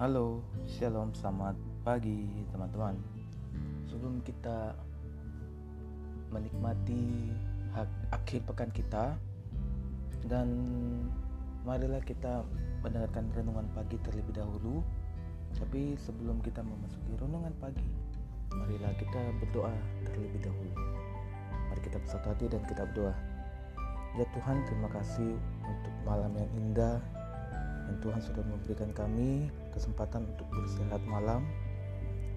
Halo, shalom, selamat pagi teman-teman. Sebelum kita menikmati akhir pekan kita dan marilah kita mendengarkan renungan pagi terlebih dahulu. Tapi sebelum kita memasuki renungan pagi, marilah kita berdoa terlebih dahulu. Mari kita bersatu hati dan kita berdoa. Ya Tuhan, terima kasih untuk malam yang indah dan Tuhan sudah memberikan kami kesempatan untuk beristirahat malam.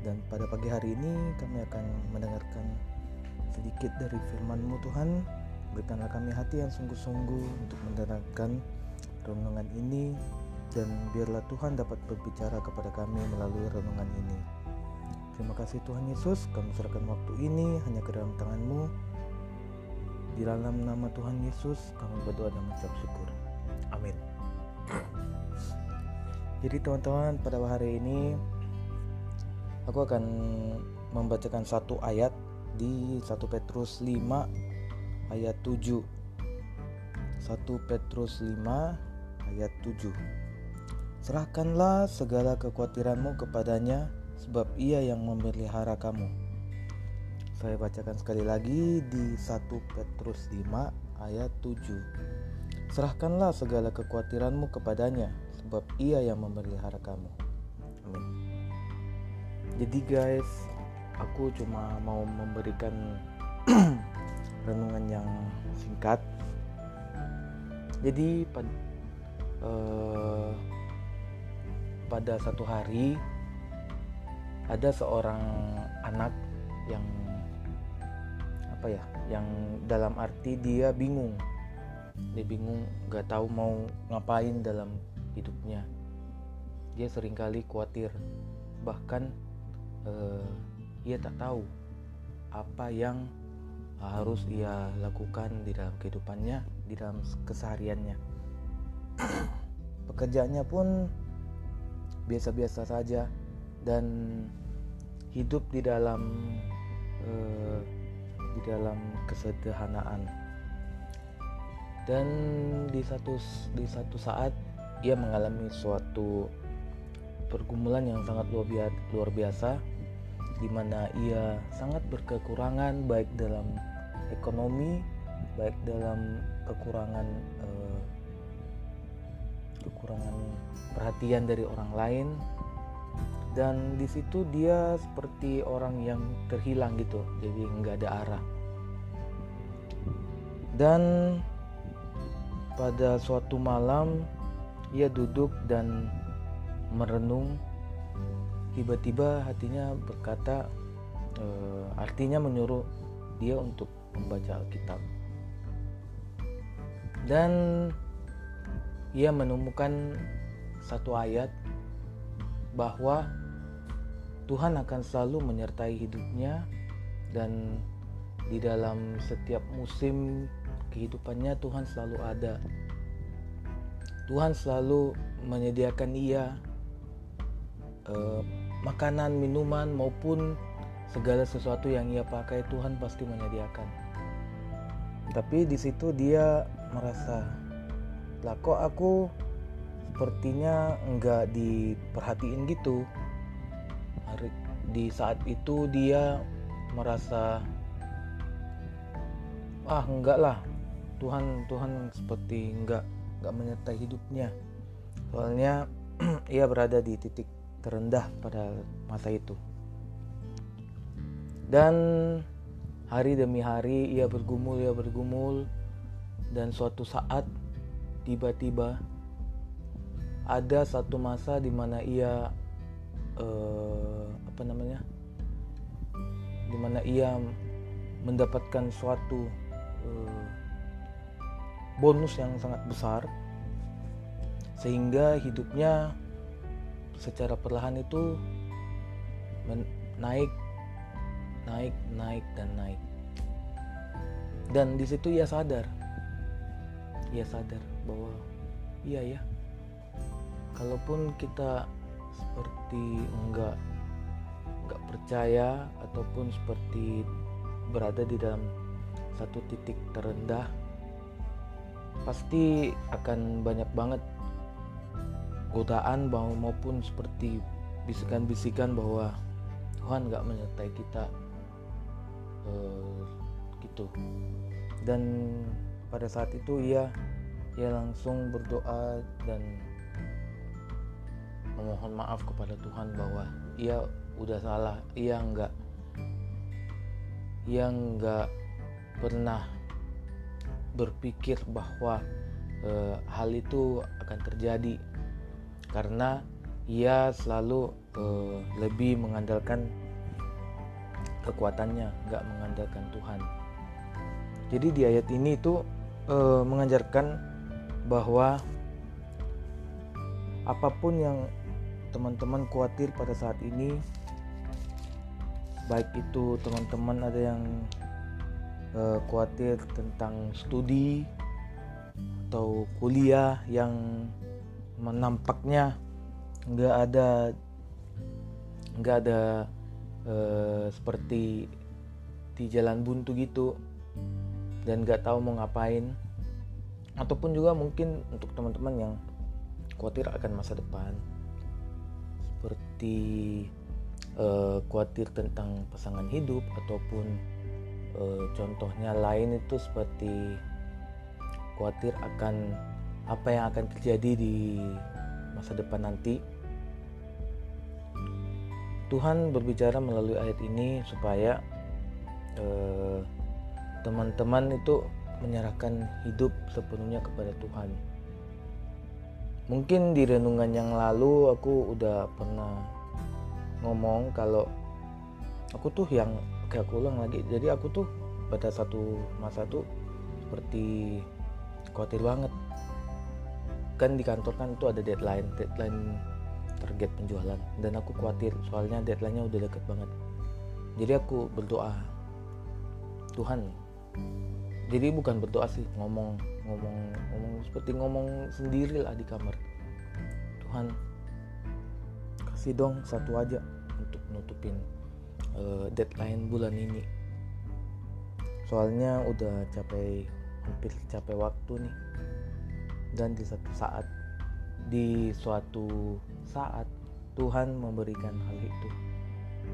Dan pada pagi hari ini kami akan mendengarkan sedikit dari firman-Mu Tuhan. Berikanlah kami hati yang sungguh-sungguh untuk mendengarkan renungan ini. Dan biarlah Tuhan dapat berbicara kepada kami melalui renungan ini. Terima kasih Tuhan Yesus kami serahkan waktu ini hanya ke dalam tangan-Mu di dalam nama Tuhan Yesus kami berdoa dan mengucap syukur amin jadi teman-teman pada hari ini aku akan membacakan satu ayat di 1 Petrus 5 ayat 7. 1 Petrus 5 ayat 7. Serahkanlah segala kekhawatiranmu kepadanya sebab ia yang memelihara kamu. Saya bacakan sekali lagi di 1 Petrus 5 ayat 7. Serahkanlah segala kekhawatiranmu kepadanya sebab ia yang memelihara kamu. Amin. Jadi guys, aku cuma mau memberikan renungan yang singkat. Jadi pad, uh, pada satu hari ada seorang anak yang apa ya, yang dalam arti dia bingung, dia bingung, gak tahu mau ngapain dalam hidupnya. Dia sering kali khawatir, bahkan uh, ia tak tahu apa yang harus ia lakukan di dalam kehidupannya, di dalam kesehariannya. Pekerjaannya pun biasa-biasa saja dan hidup di dalam uh, di dalam kesederhanaan. Dan di satu di satu saat ia mengalami suatu pergumulan yang sangat luar biasa di mana ia sangat berkekurangan baik dalam ekonomi baik dalam kekurangan eh, kekurangan perhatian dari orang lain dan di situ dia seperti orang yang terhilang gitu jadi nggak ada arah dan pada suatu malam ia duduk dan merenung. Tiba-tiba hatinya berkata, e, artinya menyuruh dia untuk membaca Alkitab. Dan ia menemukan satu ayat bahwa Tuhan akan selalu menyertai hidupnya dan di dalam setiap musim kehidupannya Tuhan selalu ada Tuhan selalu menyediakan ia eh, makanan, minuman maupun segala sesuatu yang ia pakai Tuhan pasti menyediakan. Tapi di situ dia merasa, lah kok aku sepertinya enggak diperhatiin gitu. Hari di saat itu dia merasa, ah enggak lah, Tuhan Tuhan seperti enggak gak menyertai hidupnya. Soalnya ia berada di titik terendah pada masa itu. Dan hari demi hari ia bergumul ia bergumul. Dan suatu saat tiba-tiba ada satu masa di mana ia uh, apa namanya di mana ia mendapatkan suatu uh, bonus yang sangat besar sehingga hidupnya secara perlahan itu naik naik naik dan naik. Dan di situ ia sadar ia sadar bahwa iya ya. Kalaupun kita seperti enggak enggak percaya ataupun seperti berada di dalam satu titik terendah pasti akan banyak banget godaan maupun seperti bisikan-bisikan bahwa Tuhan nggak menyertai kita. Uh, gitu. Dan pada saat itu ia ia langsung berdoa dan memohon maaf kepada Tuhan bahwa ia udah salah. Ia nggak ia nggak pernah berpikir bahwa e, hal itu akan terjadi. Karena ia selalu e, lebih mengandalkan kekuatannya nggak mengandalkan Tuhan. Jadi di ayat ini itu e, mengajarkan bahwa apa pun yang teman-teman khawatir pada saat ini. Baik itu teman-teman ada yang uh, khawatir tentang studi atau kuliah yang menampaknya nggak ada nggak ada uh, seperti di jalan buntu gitu dan nggak tahu mau ngapain. Ataupun juga mungkin untuk teman-teman yang khawatir akan masa depan seperti uh, khawatir tentang pasangan hidup ataupun uh, contohnya lain itu seperti khawatir akan apa yang akan terjadi di masa depan nanti. Tuhan berbicara melalui ayat ini supaya teman eh, teman-teman itu menyerahkan hidup sepenuhnya kepada Tuhan. Mungkin di renungan yang lalu aku udah pernah ngomong kalau aku tuh yang kayak ulang lagi. Jadi aku tuh pada satu masa tuh seperti khawatir banget. Kan di kantor kan itu ada deadline deadline target penjualan. Dan aku khawatir soalnya deadline-nya udah deket banget. Jadi aku berdoa Tuhan jadi bukan berdoa sih ngomong ngomong ngomong seperti ngomong sendiri lah di kamar. Tuhan kasih dong satu aja untuk nutupin uh, deadline bulan ini. Soalnya udah capai hampir capai waktu nih. Dan di satu saat di suatu saat Tuhan memberikan hal itu.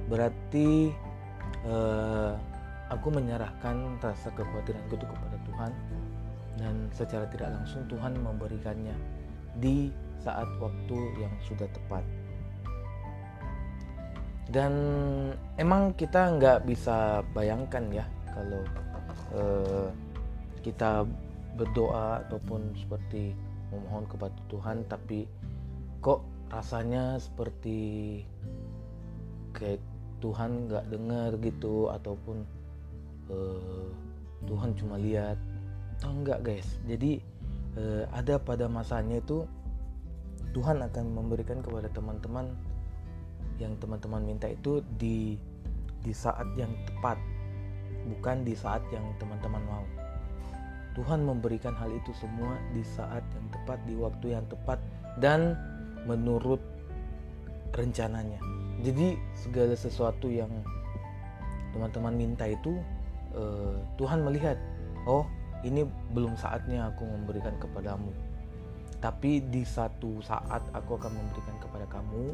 Berarti uh, aku menyerahkan rasa kekhawatiran itu kepada Tuhan dan secara tidak langsung Tuhan memberikannya di saat waktu yang sudah tepat. Dan emang kita nggak bisa bayangkan ya kalau uh, kita berdoa ataupun seperti memohon kepada Tuhan tapi kok rasanya seperti kayak Tuhan nggak dengar gitu ataupun uh, Tuhan cuma lihat oh enggak guys. Jadi uh, ada pada masanya itu Tuhan akan memberikan kepada teman-teman yang teman-teman minta itu di di saat yang tepat bukan di saat yang teman-teman mau. Tuhan memberikan hal itu semua di saat yang tepat di waktu yang tepat dan menurut rencananya. Jadi segala sesuatu yang teman-teman minta itu uh, Tuhan melihat oh ini belum saatnya aku memberikan kepadamu. Tapi di satu saat aku akan memberikan kepada kamu.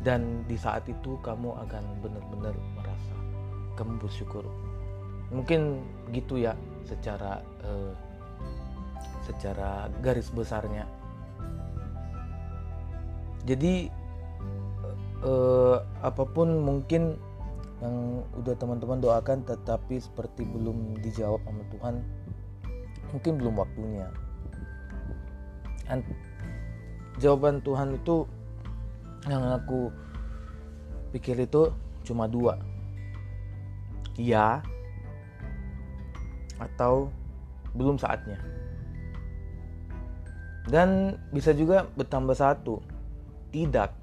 Dan di saat itu kamu akan benar-benar merasa kamu bersyukur. Mungkin gitu ya secara uh, secara garis besarnya. Jadi uh, apa pun mungkin yang udah teman-teman doakan tetapi seperti belum dijawab sama Tuhan mungkin belum waktunya. Jawaban Tuhan itu yang aku pikir itu cuma dua. Iya atau belum saatnya. Dan bisa juga bertambah satu tidak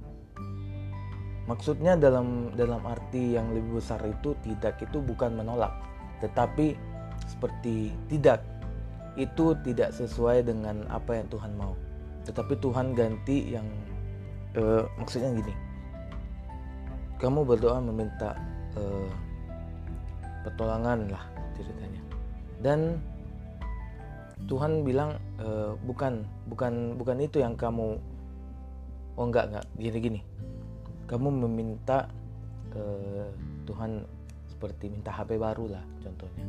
maksudnya dalam dalam arti yang lebih besar itu tidak itu bukan menolak. Tetapi seperti tidak itu tidak sesuai dengan apa yang Tuhan mau. Tetapi Tuhan ganti yang uh, maksudnya gini. Kamu berdoa meminta uh, pertolongan lah ceritanya. Dan Tuhan bilang e, bukan bukan bukan itu yang kamu oh enggak enggak gini gini kamu meminta e, Tuhan seperti minta HP baru lah contohnya.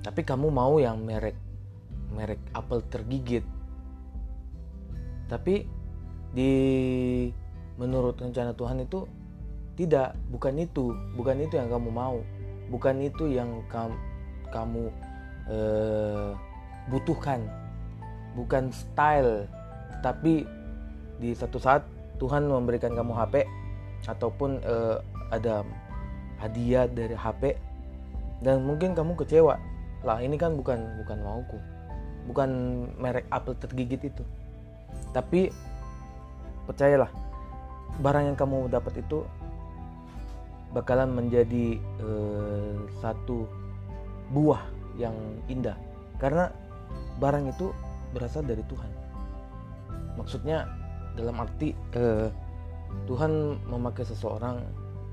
Tapi kamu mau yang merek merek apel tergigit. Tapi di menurut rencana Tuhan itu tidak bukan itu bukan itu yang kamu mau. Bukan itu yang kam, kamu eh, butuhkan. Bukan style tapi di satu saat Tuhan memberikan kamu HP ataupun eh, ada hadiah dari HP dan mungkin kamu kecewa. Lah ini kan bukan bukan mauku. Bukan merek apel tergigit itu. Tapi percayalah barang yang kamu dapat itu bakalan menjadi eh, satu buah yang indah. Karena barang itu berasal dari Tuhan. Maksudnya dalam arti eh, Tuhan memakai seseorang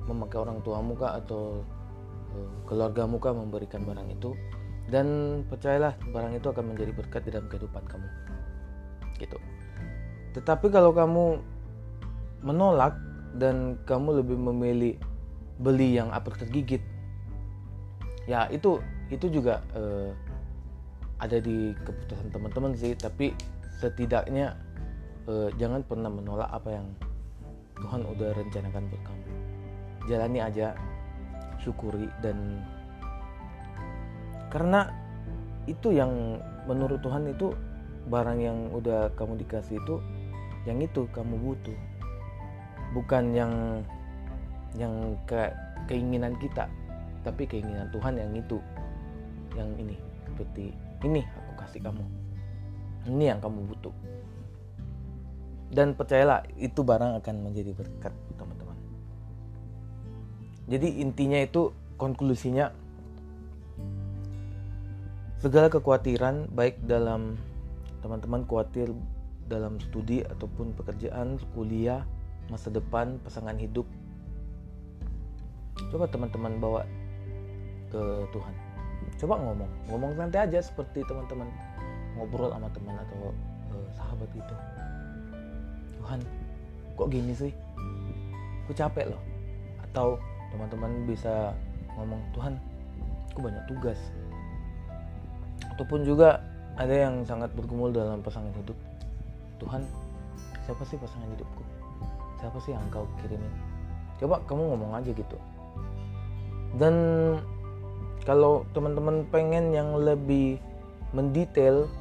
memakai orang tua muka atau uh, keluarga muka memberikan barang itu. Dan percayalah barang itu akan menjadi berkat di dalam kehidupan kamu. Gitu. Tetapi kalau kamu menolak dan kamu lebih memilih beli yang apel tergigit ya itu itu juga uh, ada di keputusan teman-teman sih. Tapi setidaknya uh, jangan pernah menolak apa yang Tuhan udah rencanakan buat kamu. Jalani aja syukuri dan karena itu yang menurut Tuhan itu barang yang udah kamu dikasih itu yang itu kamu butuh. Bukan yang yang ke keinginan kita tapi keinginan Tuhan yang itu yang ini. Seperti ini aku kasih kamu. Ini yang kamu butuh dan percayalah itu barang akan menjadi berkat teman-teman jadi intinya itu konklusinya segala kekhawatiran baik dalam teman-teman khawatir dalam studi ataupun pekerjaan, kuliah, masa depan, pasangan hidup. Coba teman-teman bawa ke Tuhan. Coba ngomong, ngomong nanti aja seperti teman-teman ngobrol sama teman atau uh, sahabat itu. Tuhan, kok gini sih? Aku capek loh. Atau teman-teman bisa ngomong Tuhan aku banyak tugas. Ataupun juga ada yang sangat bergumul dalam pasangan hidup. Tuhan siapa sih pasangan hidupku? Siapa sih yang kau kirimin? Coba kamu ngomong aja gitu. Dan kalau teman-teman pengen yang lebih mendetail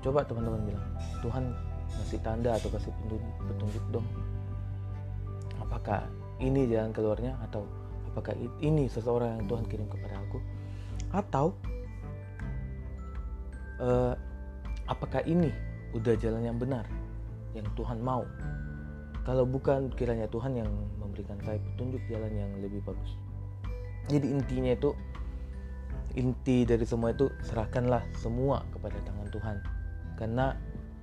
coba teman-teman bilang Tuhan kasih tanda atau kasih petunjuk, dong. Apakah ini jalan keluarnya atau apakah ini seseorang yang Tuhan kirim kepada aku? Atau uh, apakah ini udah jalan yang benar yang Tuhan mau? Kalau bukan kiranya Tuhan yang memberikan saya petunjuk jalan yang lebih bagus. Jadi intinya itu inti dari semua itu serahkanlah semua kepada tangan Tuhan karena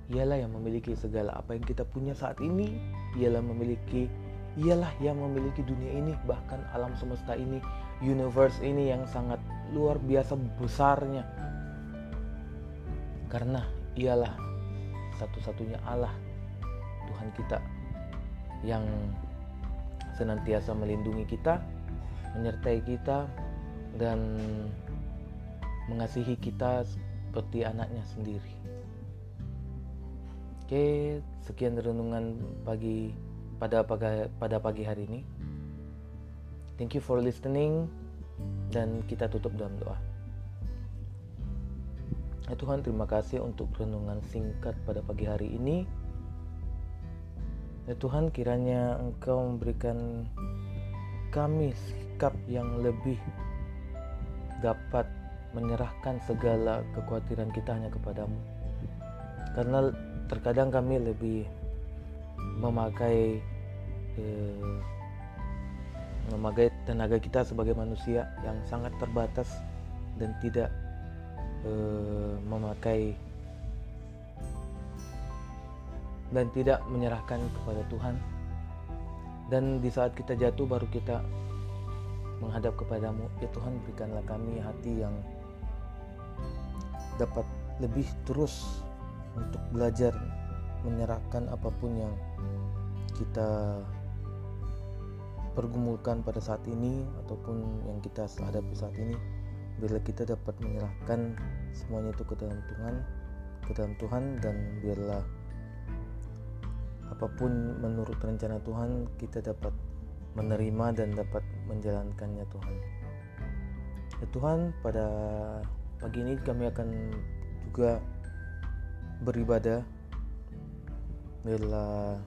ialah yang memiliki segala apa yang kita punya saat ini ialah memiliki ialah yang memiliki dunia ini bahkan alam semesta ini universe ini yang sangat luar biasa besarnya. Karena ialah satu-satunya Allah Tuhan kita yang senantiasa melindungi kita menyertai kita dan mengasihi kita seperti anaknya sendiri oke sekian renungan pagi pada pagi, pada pagi hari ini. Thank you for listening dan kita tutup dalam doa. Ya Tuhan, terima kasih untuk renungan singkat pada pagi hari ini. Ya Tuhan, kiranya Engkau memberikan kami sikap yang lebih dapat menyerahkan segala kekhawatiran kita hanya kepadamu. Karena terkadang kami lebih memakai eh, memakai tenaga kita sebagai manusia yang sangat terbatas dan tidak eh, memakai dan tidak menyerahkan kepada Tuhan. Dan di saat kita jatuh baru kita menghadap kepadamu ya Tuhan berikanlah kami hati yang dapat lebih terus untuk belajar menyerahkan apa pun yang kita pergumulkan pada saat ini ataupun yang kita hadapi saat ini bila kita dapat menyerahkan semuanya itu ke dalam Tuhan ke dalam Tuhan dan biarlah apa pun menurut rencana Tuhan kita dapat menerima dan dapat menjalankannya Tuhan. Ya Tuhan pada pagi ini kami akan juga beribadah bila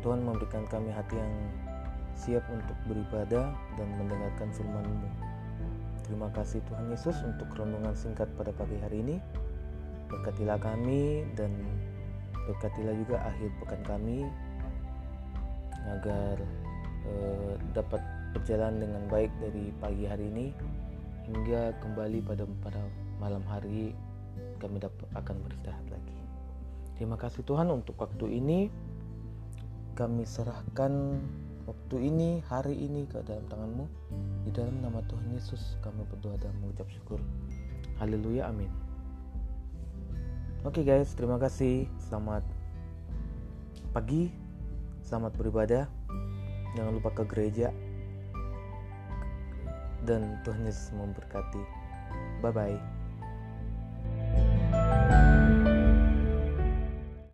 Tuhan memberikan kami hati yang siap untuk beribadah dan mendengarkan firman-Mu. Terima kasih Tuhan Yesus untuk renungan singkat pada pagi hari ini. Berkatilah kami dan berkatilah juga akhir pekan kami agar eh, dapat berjalan dengan baik dari pagi hari ini hingga kembali pada pada malam hari kami dapat akan beristirahat lagi. Terima kasih Tuhan untuk waktu ini. Kami serahkan waktu ini, hari ini ke dalam tanganmu. Di dalam nama Tuhan Yesus kami berdoa dan mengucap syukur. Haleluya, amin. Oke guys, terima kasih. Selamat pagi. Selamat beribadah. Jangan lupa ke gereja. Dan Tuhan Yesus memberkati. Bye bye.